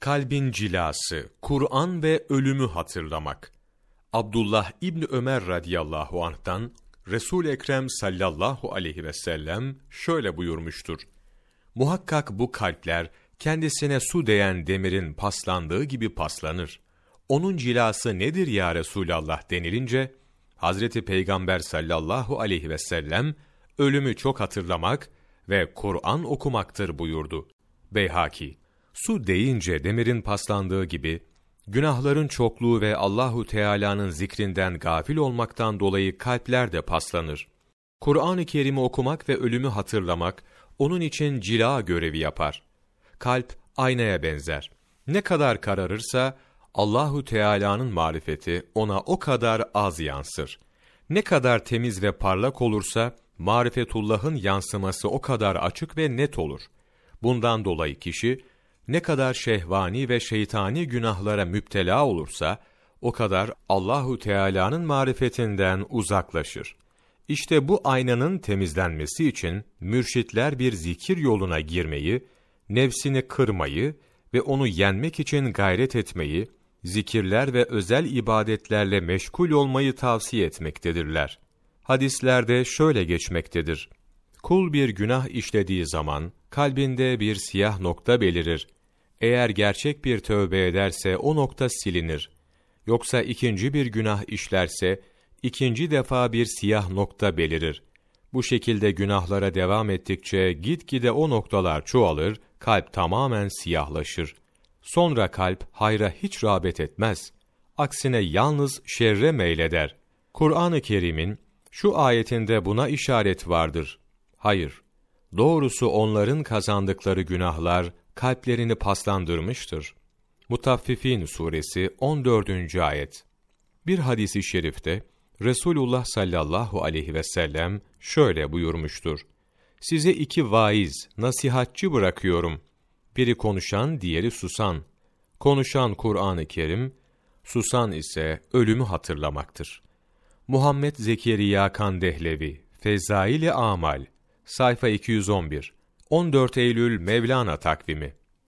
Kalbin cilası, Kur'an ve ölümü hatırlamak. Abdullah İbni Ömer radıyallahu anh'tan Resul Ekrem sallallahu aleyhi ve sellem şöyle buyurmuştur. Muhakkak bu kalpler kendisine su değen demirin paslandığı gibi paslanır. Onun cilası nedir ya Resulallah denilince Hazreti Peygamber sallallahu aleyhi ve sellem ölümü çok hatırlamak ve Kur'an okumaktır buyurdu. Beyhaki Su deyince demirin paslandığı gibi günahların çokluğu ve Allahu Teala'nın zikrinden gafil olmaktan dolayı kalpler de paslanır. Kur'an-ı Kerim'i okumak ve ölümü hatırlamak onun için cila görevi yapar. Kalp aynaya benzer. Ne kadar kararırsa Allahu Teala'nın marifeti ona o kadar az yansır. Ne kadar temiz ve parlak olursa marifetullah'ın yansıması o kadar açık ve net olur. Bundan dolayı kişi ne kadar şehvani ve şeytani günahlara müptela olursa o kadar Allahu Teala'nın marifetinden uzaklaşır. İşte bu aynanın temizlenmesi için mürşitler bir zikir yoluna girmeyi, nefsini kırmayı ve onu yenmek için gayret etmeyi, zikirler ve özel ibadetlerle meşgul olmayı tavsiye etmektedirler. Hadislerde şöyle geçmektedir. Kul bir günah işlediği zaman kalbinde bir siyah nokta belirir. Eğer gerçek bir tövbe ederse o nokta silinir. Yoksa ikinci bir günah işlerse ikinci defa bir siyah nokta belirir. Bu şekilde günahlara devam ettikçe gitgide o noktalar çoğalır, kalp tamamen siyahlaşır. Sonra kalp hayra hiç rağbet etmez. Aksine yalnız şerre meyleder. Kur'an-ı Kerim'in şu ayetinde buna işaret vardır. Hayır, doğrusu onların kazandıkları günahlar kalplerini paslandırmıştır. Mutaffifin suresi 14. ayet. Bir hadisi şerifte Resulullah sallallahu aleyhi ve sellem şöyle buyurmuştur. Size iki vaiz, nasihatçı bırakıyorum. Biri konuşan, diğeri susan. Konuşan Kur'an-ı Kerim, susan ise ölümü hatırlamaktır. Muhammed Zekeriya Kandehlevi, Fezaili Amal, sayfa 211, 14 Eylül Mevlana takvimi